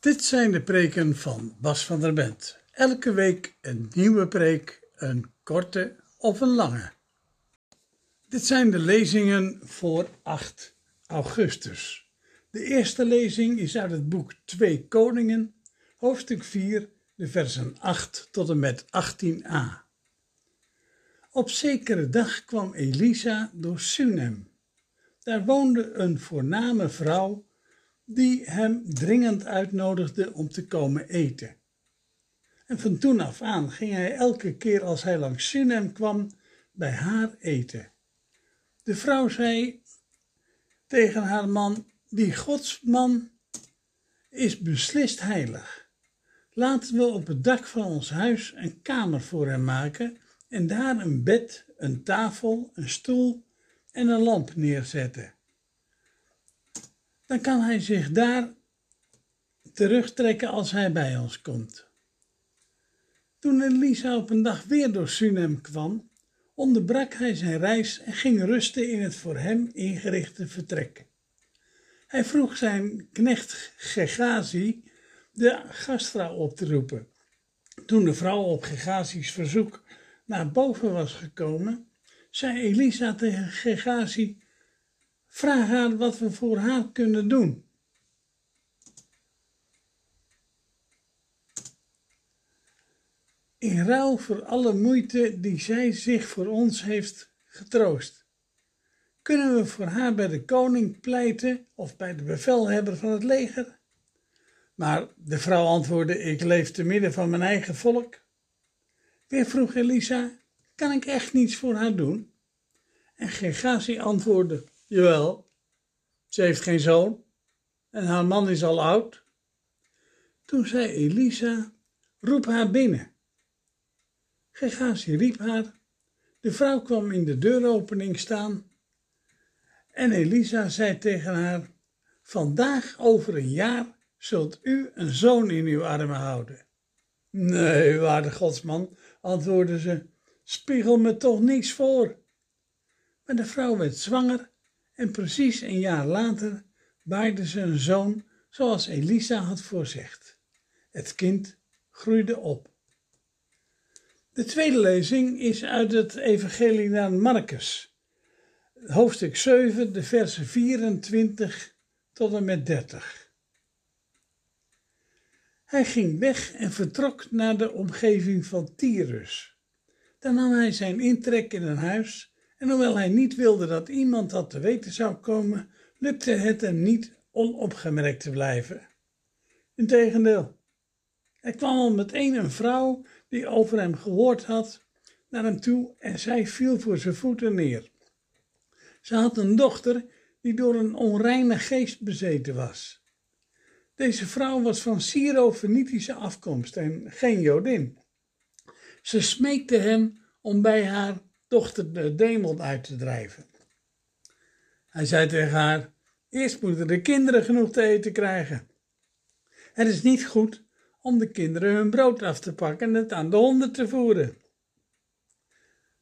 Dit zijn de preken van Bas van der Bent. Elke week een nieuwe preek, een korte of een lange. Dit zijn de lezingen voor 8 augustus. De eerste lezing is uit het boek 2 Koningen, hoofdstuk 4, de versen 8 tot en met 18a. Op zekere dag kwam Elisa door Sunem. Daar woonde een voorname vrouw die hem dringend uitnodigde om te komen eten. En van toen af aan ging hij elke keer als hij langs Sunem kwam bij haar eten. De vrouw zei tegen haar man: Die godsman is beslist heilig. Laten we op het dak van ons huis een kamer voor hem maken en daar een bed, een tafel, een stoel en een lamp neerzetten. Dan kan hij zich daar terugtrekken als hij bij ons komt. Toen Elisa op een dag weer door Sunem kwam, onderbrak hij zijn reis en ging rusten in het voor hem ingerichte vertrek. Hij vroeg zijn knecht Gegazi de gastvrouw op te roepen. Toen de vrouw op Gegazi's verzoek naar boven was gekomen, zei Elisa tegen Gegazi: Vraag haar wat we voor haar kunnen doen. In ruil voor alle moeite die zij zich voor ons heeft getroost. Kunnen we voor haar bij de koning pleiten of bij de bevelhebber van het leger? Maar de vrouw antwoordde: Ik leef te midden van mijn eigen volk. Weer vroeg Elisa: Kan ik echt niets voor haar doen? En Gegazi antwoordde: Jawel, ze heeft geen zoon en haar man is al oud. Toen zei Elisa: Roep haar binnen. Gegazi riep haar. De vrouw kwam in de deuropening staan. En Elisa zei tegen haar: Vandaag over een jaar zult u een zoon in uw armen houden. Nee, waarde godsman, antwoordde ze, spiegel me toch niets voor. Maar de vrouw werd zwanger en precies een jaar later baarde ze een zoon zoals Elisa had voorzegd. Het kind groeide op. De tweede lezing is uit het Evangelie naar Marcus, hoofdstuk 7, de versen 24 tot en met 30. Hij ging weg en vertrok naar de omgeving van Tyrus. Dan nam hij zijn intrek in een huis en hoewel hij niet wilde dat iemand dat te weten zou komen, lukte het hem niet onopgemerkt te blijven. Integendeel, er kwam al meteen een vrouw die over hem gehoord had naar hem toe en zij viel voor zijn voeten neer. Ze had een dochter die door een onreine geest bezeten was. Deze vrouw was van Syro-Fenitische afkomst en geen Jodin. Ze smeekte hem om bij haar dochter de demon uit te drijven. Hij zei tegen haar: Eerst moeten de kinderen genoeg te eten krijgen. Het is niet goed om de kinderen hun brood af te pakken en het aan de honden te voeren.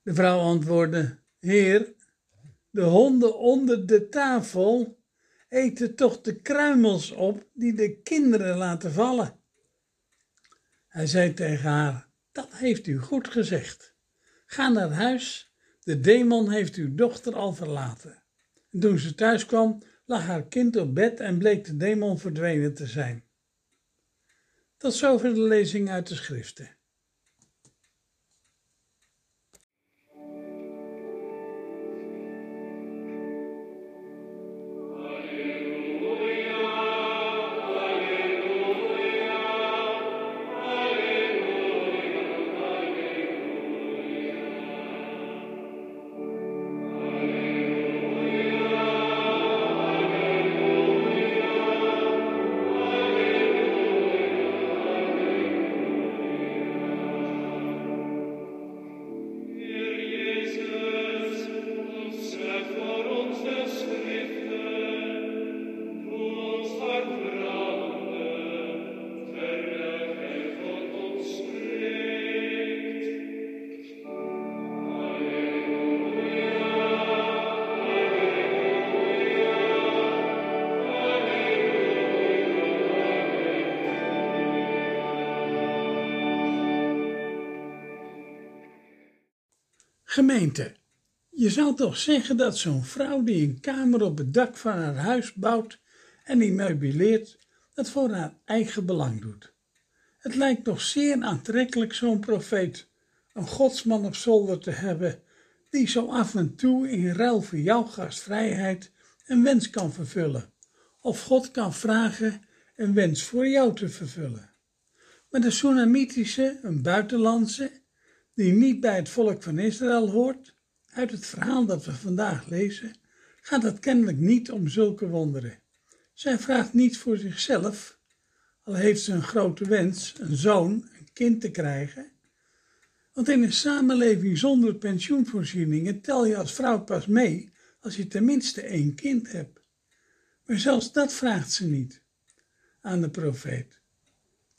De vrouw antwoordde: Heer, de honden onder de tafel eten toch de kruimels op die de kinderen laten vallen. Hij zei tegen haar: Dat heeft u goed gezegd. Ga naar huis, de demon heeft uw dochter al verlaten. En toen ze thuis kwam, lag haar kind op bed en bleek de demon verdwenen te zijn. Tot zover de lezing uit de schriften. Gemeente, je zou toch zeggen dat zo'n vrouw die een kamer op het dak van haar huis bouwt en die meubileert, dat voor haar eigen belang doet. Het lijkt toch zeer aantrekkelijk zo'n profeet, een godsman op zolder te hebben, die zo af en toe in ruil voor jouw gastvrijheid een wens kan vervullen, of God kan vragen een wens voor jou te vervullen. Maar de Sunamitische, een buitenlandse, die niet bij het volk van Israël hoort, uit het verhaal dat we vandaag lezen, gaat het kennelijk niet om zulke wonderen. Zij vraagt niet voor zichzelf, al heeft ze een grote wens, een zoon, een kind te krijgen. Want in een samenleving zonder pensioenvoorzieningen tel je als vrouw pas mee als je tenminste één kind hebt. Maar zelfs dat vraagt ze niet aan de profeet.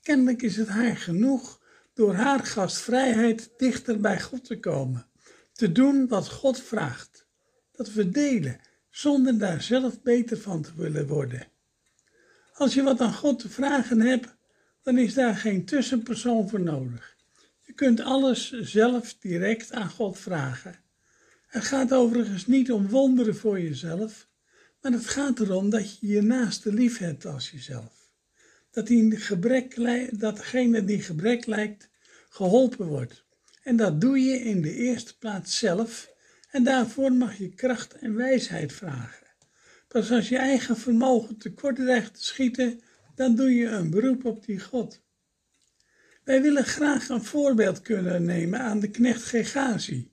Kennelijk is het haar genoeg door haar gastvrijheid dichter bij God te komen, te doen wat God vraagt, dat we delen zonder daar zelf beter van te willen worden. Als je wat aan God te vragen hebt, dan is daar geen tussenpersoon voor nodig. Je kunt alles zelf direct aan God vragen. Het gaat overigens niet om wonderen voor jezelf, maar het gaat erom dat je je naaste lief hebt als jezelf. Dat, die gebrek, dat degene die gebrek lijkt, geholpen wordt. En dat doe je in de eerste plaats zelf en daarvoor mag je kracht en wijsheid vragen. Pas als je eigen vermogen tekort dreigt te schieten, dan doe je een beroep op die God. Wij willen graag een voorbeeld kunnen nemen aan de knecht Gegazi.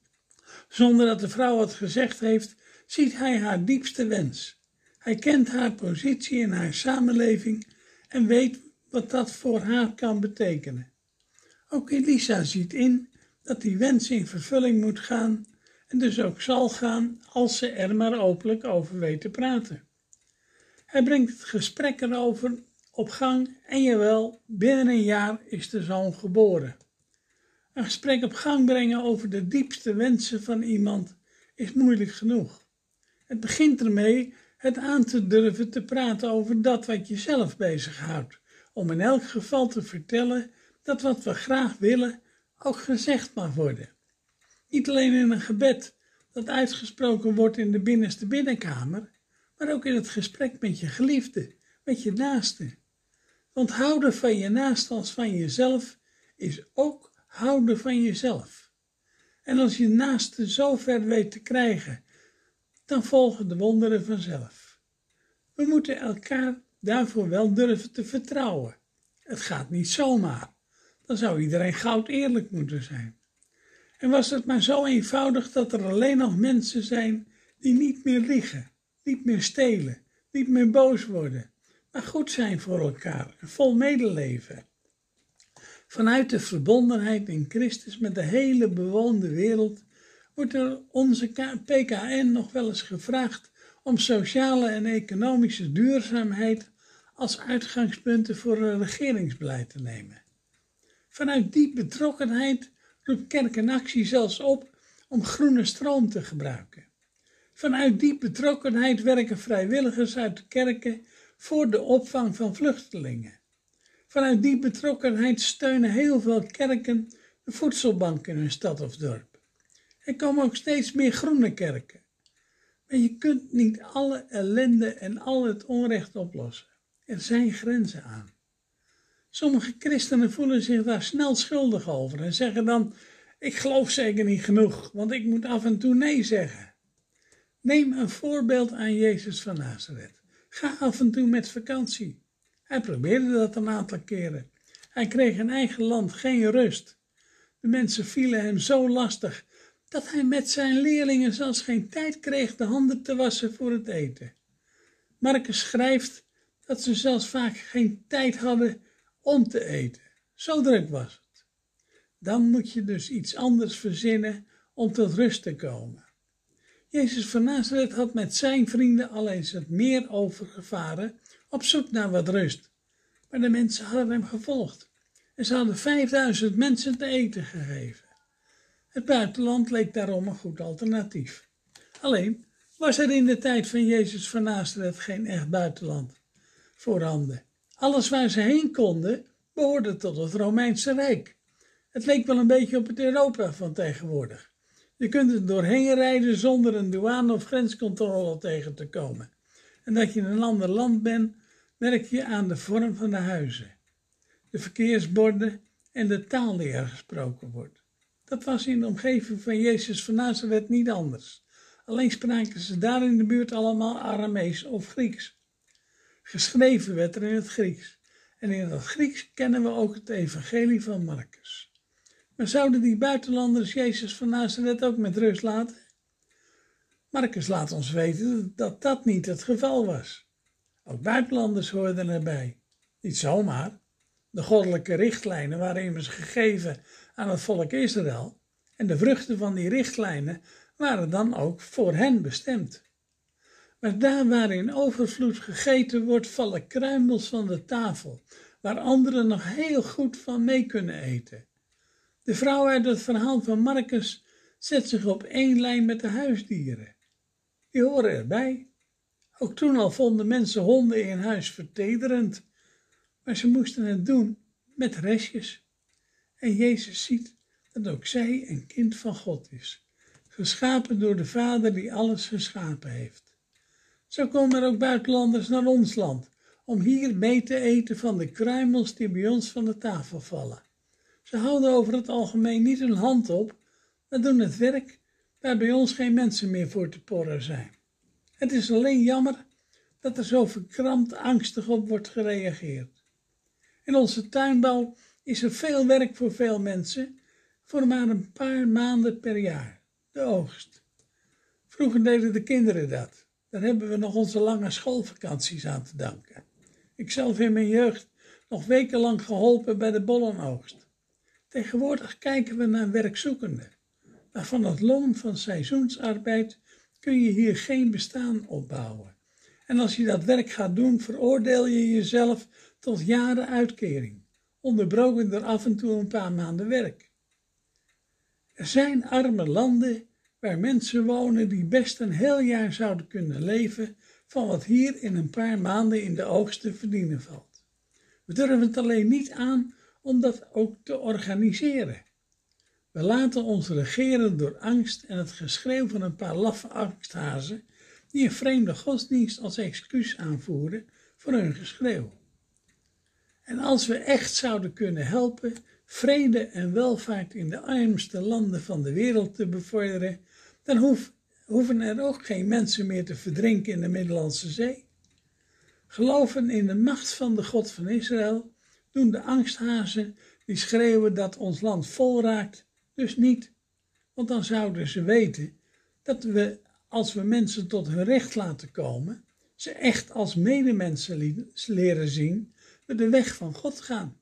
Zonder dat de vrouw het gezegd heeft, ziet hij haar diepste wens. Hij kent haar positie in haar samenleving en weet wat dat voor haar kan betekenen. Ook Elisa ziet in dat die wens in vervulling moet gaan en dus ook zal gaan als ze er maar openlijk over weet te praten. Hij brengt het gesprek erover op gang en jawel, binnen een jaar is de zoon geboren. Een gesprek op gang brengen over de diepste wensen van iemand is moeilijk genoeg. Het begint ermee het aan te durven te praten over dat wat je zelf bezighoudt, om in elk geval te vertellen dat wat we graag willen ook gezegd mag worden. Niet alleen in een gebed dat uitgesproken wordt in de binnenste binnenkamer, maar ook in het gesprek met je geliefde, met je naaste. Want houden van je naaste als van jezelf is ook houden van jezelf. En als je naaste zo ver weet te krijgen, dan volgen de wonderen vanzelf. We moeten elkaar daarvoor wel durven te vertrouwen. Het gaat niet zomaar. Dan zou iedereen goud eerlijk moeten zijn. En was het maar zo eenvoudig dat er alleen nog mensen zijn die niet meer liegen, niet meer stelen, niet meer boos worden, maar goed zijn voor elkaar en vol medeleven. Vanuit de verbondenheid in Christus met de hele bewoonde wereld wordt er onze PKN nog wel eens gevraagd om sociale en economische duurzaamheid als uitgangspunten voor een regeringsbeleid te nemen. Vanuit die betrokkenheid roept Kerk en Actie zelfs op om groene stroom te gebruiken. Vanuit die betrokkenheid werken vrijwilligers uit de kerken voor de opvang van vluchtelingen. Vanuit die betrokkenheid steunen heel veel kerken de voedselbank in hun stad of dorp. Er komen ook steeds meer groene kerken. Maar je kunt niet alle ellende en al het onrecht oplossen. Er zijn grenzen aan. Sommige christenen voelen zich daar snel schuldig over en zeggen dan: Ik geloof zeker niet genoeg, want ik moet af en toe nee zeggen. Neem een voorbeeld aan Jezus van Nazareth. Ga af en toe met vakantie. Hij probeerde dat een aantal keren. Hij kreeg in eigen land geen rust. De mensen vielen hem zo lastig dat hij met zijn leerlingen zelfs geen tijd kreeg de handen te wassen voor het eten. Marcus schrijft dat ze zelfs vaak geen tijd hadden om te eten. Zo druk was het. Dan moet je dus iets anders verzinnen om tot rust te komen. Jezus van Nazareth had met zijn vrienden al eens het meer overgevaren op zoek naar wat rust. Maar de mensen hadden hem gevolgd en ze hadden 5000 mensen te eten gegeven. Het buitenland leek daarom een goed alternatief. Alleen was er in de tijd van Jezus van Nazareth geen echt buitenland voorhanden. Alles waar ze heen konden behoorde tot het Romeinse Rijk. Het leek wel een beetje op het Europa van tegenwoordig. Je kunt er doorheen rijden zonder een douane of grenscontrole tegen te komen. En dat je in een ander land bent, merk je aan de vorm van de huizen, de verkeersborden en de taal die er gesproken wordt. Dat was in de omgeving van Jezus van Nazareth niet anders. Alleen spraken ze daar in de buurt allemaal Aramees of Grieks. Geschreven werd er in het Grieks. En in het Grieks kennen we ook het evangelie van Marcus. Maar zouden die buitenlanders Jezus van Nazareth ook met rust laten? Marcus laat ons weten dat dat niet het geval was. Ook buitenlanders hoorden erbij. Niet zomaar. De goddelijke richtlijnen waren immers gegeven aan het volk Israël. En de vruchten van die richtlijnen waren dan ook voor hen bestemd. Maar daar waar in overvloed gegeten wordt, vallen kruimels van de tafel, waar anderen nog heel goed van mee kunnen eten. De vrouw uit het verhaal van Marcus zet zich op één lijn met de huisdieren. Die horen erbij. Ook toen al vonden mensen honden in huis vertederend, maar ze moesten het doen met restjes. En Jezus ziet dat ook zij een kind van God is, geschapen door de Vader die alles geschapen heeft. Zo komen er ook buitenlanders naar ons land, om hier mee te eten van de kruimels die bij ons van de tafel vallen. Ze houden over het algemeen niet hun hand op, maar doen het werk waar bij ons geen mensen meer voor te porren zijn. Het is alleen jammer dat er zo verkrampt angstig op wordt gereageerd. In onze tuinbouw is er veel werk voor veel mensen, voor maar een paar maanden per jaar, de oogst. Vroeger deden de kinderen dat. Daar hebben we nog onze lange schoolvakanties aan te danken. Ik zelf in mijn jeugd nog wekenlang geholpen bij de bollenoogst. Tegenwoordig kijken we naar werkzoekenden, maar van het loon van seizoensarbeid kun je hier geen bestaan opbouwen. En als je dat werk gaat doen, veroordeel je jezelf tot jaren uitkering, onderbroken door af en toe een paar maanden werk. Er zijn arme landen waar mensen wonen die best een heel jaar zouden kunnen leven van wat hier in een paar maanden in de oogst te verdienen valt. We durven het alleen niet aan om dat ook te organiseren. We laten ons regeren door angst en het geschreeuw van een paar laffe angsthazen die een vreemde godsdienst als excuus aanvoeren voor hun geschreeuw. En als we echt zouden kunnen helpen vrede en welvaart in de armste landen van de wereld te bevorderen, dan hoeven er ook geen mensen meer te verdrinken in de Middellandse Zee. Geloven in de macht van de God van Israël doen de angsthazen die schreeuwen dat ons land vol raakt, dus niet. Want dan zouden ze weten dat we, als we mensen tot hun recht laten komen, ze echt als medemensen leren zien, de weg van God gaan.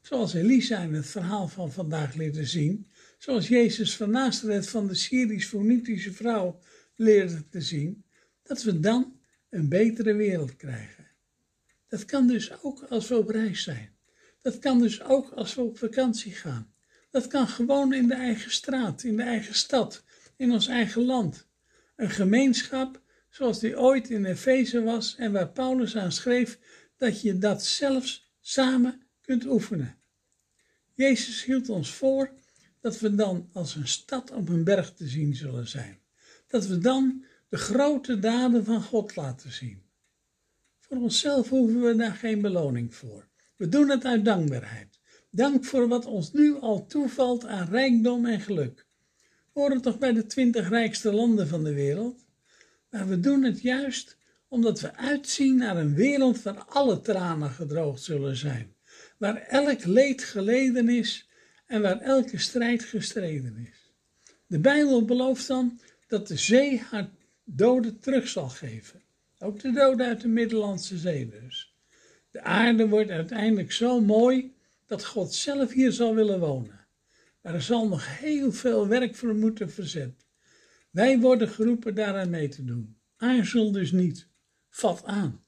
Zoals Elisa in het verhaal van vandaag leerde zien, zoals Jezus van Nazareth van de Syrisch-Phoenitische vrouw leerde te zien, dat we dan een betere wereld krijgen. Dat kan dus ook als we op reis zijn. Dat kan dus ook als we op vakantie gaan. Dat kan gewoon in de eigen straat, in de eigen stad, in ons eigen land. Een gemeenschap zoals die ooit in Efeze was en waar Paulus aan schreef dat je dat zelfs samen kunt oefenen. Jezus hield ons voor dat we dan als een stad op een berg te zien zullen zijn. Dat we dan de grote daden van God laten zien. Voor onszelf hoeven we daar geen beloning voor. We doen het uit dankbaarheid. Dank voor wat ons nu al toevalt aan rijkdom en geluk. We horen toch bij de twintig rijkste landen van de wereld? Maar we doen het juist omdat we uitzien naar een wereld waar alle tranen gedroogd zullen zijn. Waar elk leed geleden is en waar elke strijd gestreden is. De Bijbel belooft dan dat de zee haar doden terug zal geven. Ook de doden uit de Middellandse Zee dus. De aarde wordt uiteindelijk zo mooi dat God zelf hier zal willen wonen. Maar er zal nog heel veel werk voor moeten verzet. Wij worden geroepen daaraan mee te doen. Aarzel dus niet. Vat aan.